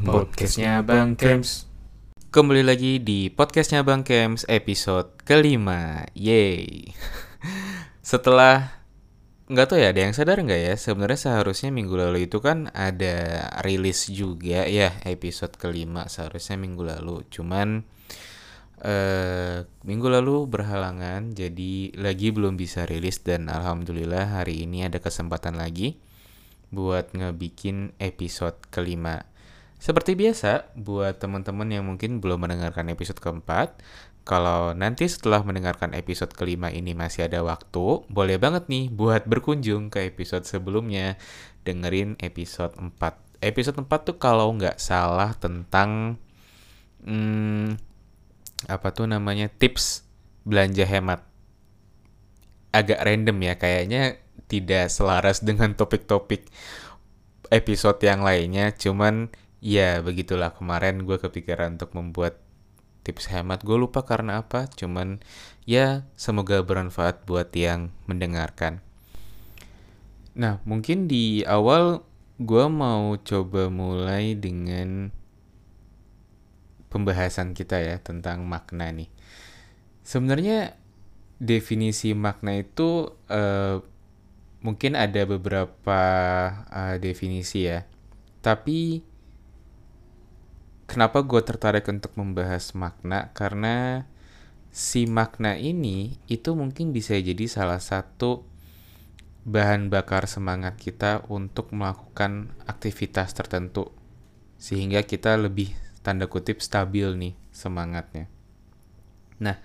Podcastnya Bang Kems Kembali lagi di podcastnya Bang Kems episode kelima. Yeay Setelah nggak tahu ya ada yang sadar nggak ya? Sebenarnya seharusnya minggu lalu itu kan ada rilis juga ya episode kelima seharusnya minggu lalu. Cuman eh minggu lalu berhalangan jadi lagi belum bisa rilis dan alhamdulillah hari ini ada kesempatan lagi buat ngebikin episode kelima. Seperti biasa, buat teman-teman yang mungkin belum mendengarkan episode keempat, kalau nanti setelah mendengarkan episode kelima ini masih ada waktu, boleh banget nih buat berkunjung ke episode sebelumnya, dengerin episode 4. Episode 4 tuh kalau nggak salah tentang hmm, apa tuh namanya tips belanja hemat. Agak random ya, kayaknya tidak selaras dengan topik-topik episode yang lainnya. Cuman ya begitulah kemarin gue kepikiran untuk membuat tips hemat. Gue lupa karena apa. Cuman ya semoga bermanfaat buat yang mendengarkan. Nah mungkin di awal gue mau coba mulai dengan pembahasan kita ya tentang makna nih. Sebenarnya definisi makna itu uh, mungkin ada beberapa uh, definisi ya. Tapi kenapa gue tertarik untuk membahas makna? Karena si makna ini itu mungkin bisa jadi salah satu bahan bakar semangat kita untuk melakukan aktivitas tertentu sehingga kita lebih tanda kutip stabil nih semangatnya. Nah,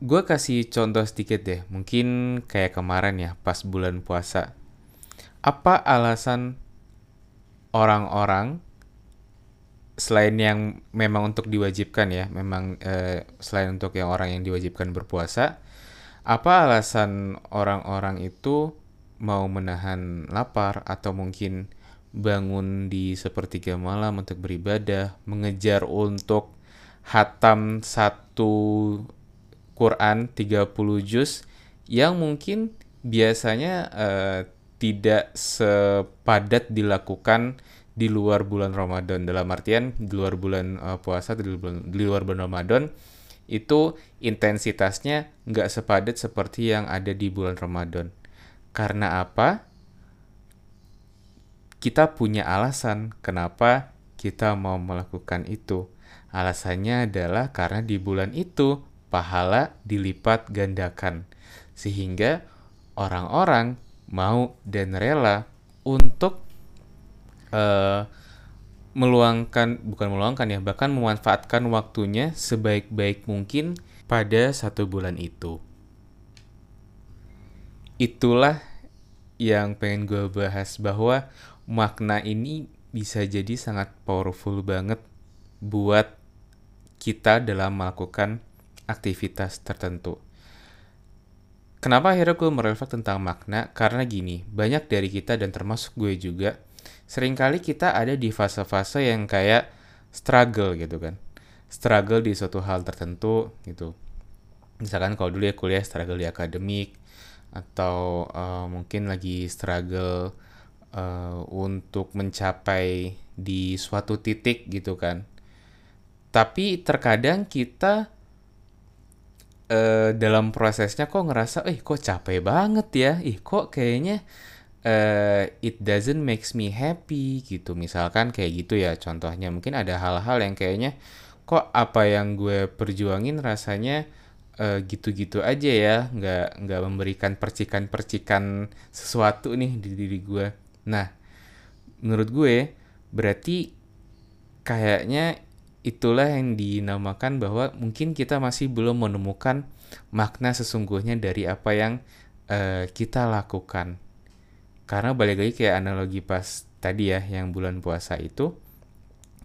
gue kasih contoh sedikit deh. Mungkin kayak kemarin ya, pas bulan puasa. Apa alasan orang-orang selain yang memang untuk diwajibkan ya, memang eh, selain untuk yang orang yang diwajibkan berpuasa, apa alasan orang-orang itu mau menahan lapar atau mungkin bangun di sepertiga malam untuk beribadah, mengejar untuk hatam satu Quran 30 juz yang mungkin biasanya uh, tidak sepadat dilakukan di luar bulan Ramadan. Dalam artian di luar bulan uh, puasa di luar, di luar bulan Ramadan itu intensitasnya nggak sepadat seperti yang ada di bulan Ramadan. Karena apa? Kita punya alasan kenapa kita mau melakukan itu. Alasannya adalah karena di bulan itu pahala dilipat gandakan, sehingga orang-orang mau dan rela untuk uh, meluangkan, bukan meluangkan ya, bahkan memanfaatkan waktunya sebaik-baik mungkin pada satu bulan itu. Itulah yang pengen gue bahas bahwa makna ini bisa jadi sangat powerful banget buat kita dalam melakukan aktivitas tertentu. Kenapa akhirnya gue mereflek tentang makna? Karena gini, banyak dari kita dan termasuk gue juga, sering kali kita ada di fase-fase yang kayak struggle gitu kan. Struggle di suatu hal tertentu gitu. Misalkan kalau dulu ya kuliah struggle di akademik, atau uh, mungkin lagi struggle uh, untuk mencapai di suatu titik gitu kan. Tapi terkadang kita uh, dalam prosesnya kok ngerasa, eh kok capek banget ya, ih kok kayaknya uh, it doesn't makes me happy gitu. Misalkan kayak gitu ya contohnya. Mungkin ada hal-hal yang kayaknya kok apa yang gue perjuangin rasanya gitu gitu-gitu aja ya, nggak nggak memberikan percikan-percikan sesuatu nih di diri gue. Nah, menurut gue berarti kayaknya itulah yang dinamakan bahwa mungkin kita masih belum menemukan makna sesungguhnya dari apa yang uh, kita lakukan. Karena balik lagi kayak analogi pas tadi ya yang bulan puasa itu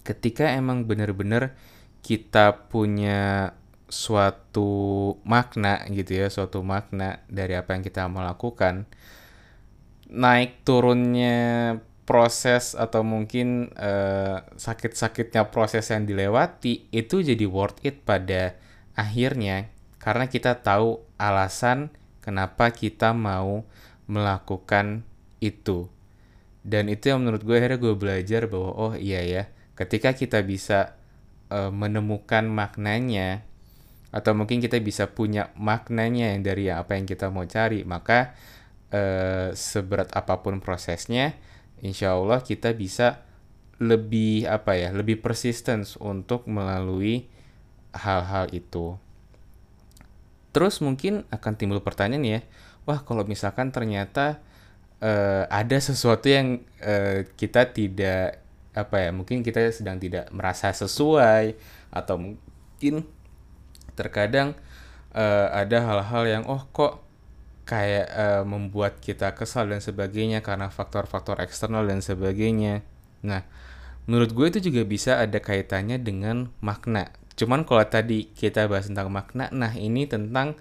ketika emang bener-bener kita punya suatu makna gitu ya, suatu makna dari apa yang kita mau lakukan naik turunnya proses atau mungkin uh, sakit-sakitnya proses yang dilewati itu jadi worth it pada akhirnya karena kita tahu alasan kenapa kita mau melakukan itu. dan itu yang menurut gue akhirnya gue belajar bahwa oh iya ya ketika kita bisa uh, menemukan maknanya atau mungkin kita bisa punya maknanya yang dari apa yang kita mau cari maka uh, seberat apa pun prosesnya insya Allah kita bisa lebih apa ya lebih persisten untuk melalui hal-hal itu. Terus mungkin akan timbul pertanyaan ya wah kalau misalkan ternyata uh, ada sesuatu yang uh, kita tidak apa ya mungkin kita sedang tidak merasa sesuai atau mungkin terkadang uh, ada hal-hal yang oh kok kayak uh, membuat kita kesal dan sebagainya karena faktor-faktor eksternal dan sebagainya. Nah, menurut gue itu juga bisa ada kaitannya dengan makna. Cuman kalau tadi kita bahas tentang makna, nah ini tentang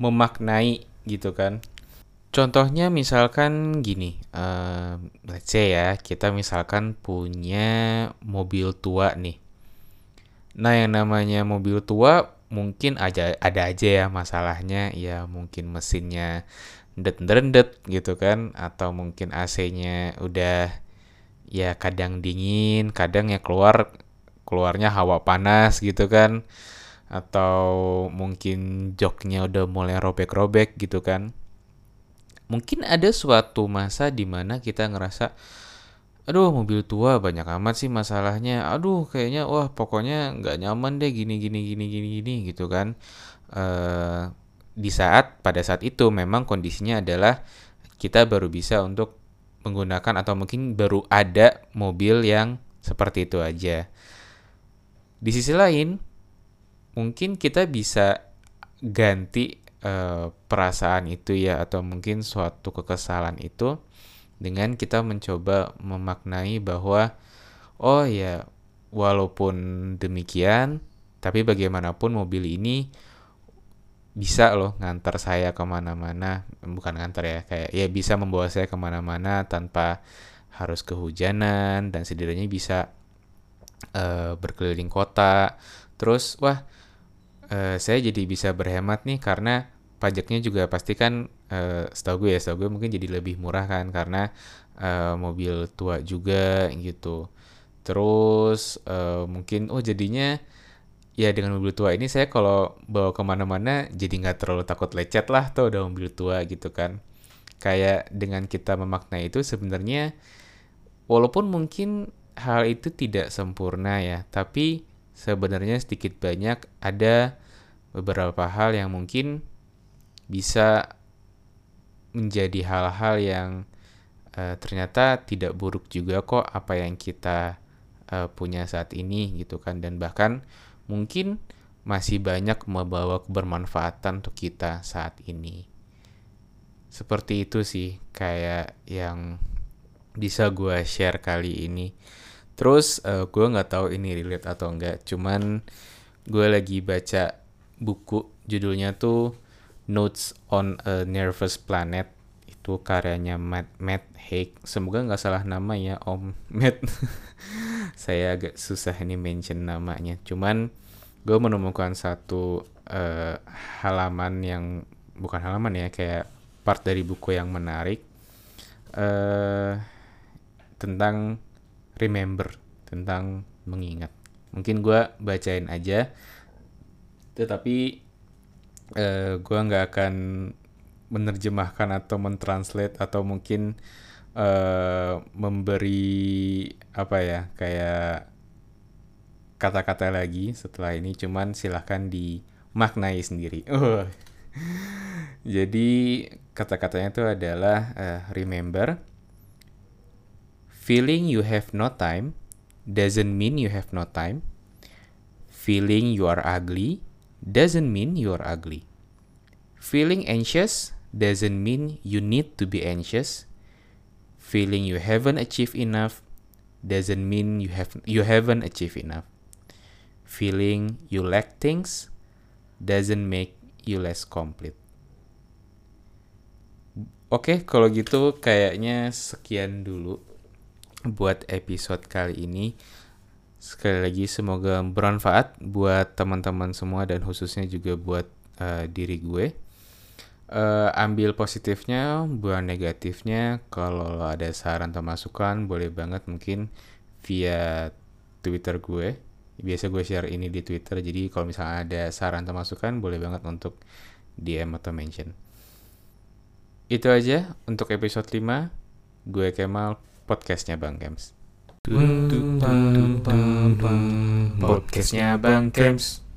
memaknai gitu kan. Contohnya misalkan gini, uh, let's say ya, kita misalkan punya mobil tua nih. Nah, yang namanya mobil tua mungkin aja ada aja ya masalahnya, ya mungkin mesinnya rendet-rendet gitu kan, atau mungkin AC-nya udah ya kadang dingin, kadang ya keluar keluarnya hawa panas gitu kan, atau mungkin joknya udah mulai robek-robek gitu kan. Mungkin ada suatu masa di mana kita ngerasa aduh mobil tua banyak amat sih masalahnya. Aduh kayaknya wah pokoknya nggak nyaman deh gini gini gini gini gini gitu kan. Uh, di saat pada saat itu memang kondisinya adalah kita baru bisa untuk menggunakan atau mungkin baru ada mobil yang seperti itu aja. Di sisi lain mungkin kita bisa ganti uh, perasaan itu ya atau mungkin suatu kekesalan itu dengan kita mencoba memaknai bahwa oh ya walaupun demikian tapi bagaimanapun mobil ini bisa loh ngantar saya ke mana-mana. Bukan ngantar ya kayak ya bisa membawa saya ke mana-mana tanpa harus kehujanan dan setidaknya bisa uh, berkeliling kota. Terus wah uh, saya jadi bisa berhemat nih karena pajaknya juga pasti kan uh, setahu gue ya setahu gue mungkin jadi lebih murah kan karena uh, mobil tua juga gitu. Terus uh, mungkin oh jadinya ya dengan mobil tua ini saya kalau bawa ke mana-mana jadi nggak terlalu takut lecet lah tuh udah mobil tua gitu kan. Kayak dengan kita memaknai itu sebenarnya walaupun mungkin hal itu tidak sempurna ya tapi sebenarnya sedikit banyak ada beberapa hal yang mungkin bisa menjadi hal-hal yang uh, ternyata tidak buruk juga kok apa yang kita uh, punya saat ini gitu kan dan bahkan mungkin masih banyak membawa kebermanfaatan untuk kita saat ini. Seperti itu sih kayak yang bisa gue share kali ini. Terus uh, gue nggak tahu ini relate atau enggak, cuman gue lagi baca buku judulnya tuh Notes on a Nervous Planet. Itu karyanya Matt Matt Haig. Semoga nggak salah nama ya Om Matt. Saya agak susah ini mention namanya. Cuman gue menemukan satu uh, halaman yang bukan halaman ya kayak part dari buku yang menarik uh, tentang remember tentang mengingat. Mungkin gue bacain aja. Tetapi uh, eh, gue nggak akan menerjemahkan atau mentranslate atau mungkin uh, memberi apa ya kayak kata-kata lagi setelah ini cuman silahkan dimaknai sendiri. Uh. Jadi kata-katanya itu adalah uh, remember feeling you have no time doesn't mean you have no time. Feeling you are ugly doesn't mean you're ugly. Feeling anxious doesn't mean you need to be anxious. Feeling you haven't achieved enough doesn't mean you have you haven't achieved enough. Feeling you lack things doesn't make you less complete. Oke, okay, kalau gitu kayaknya sekian dulu buat episode kali ini. Sekali lagi semoga bermanfaat buat teman-teman semua dan khususnya juga buat uh, diri gue. uh, ambil positifnya, buang negatifnya. Kalau ada saran atau masukan, boleh banget mungkin via Twitter gue. Biasa gue share ini di Twitter. Jadi kalau misalnya ada saran atau masukan, boleh banget untuk DM atau mention. Itu aja untuk episode 5. Gue Kemal, podcastnya Bang Kems. Podcastnya Bang Kems.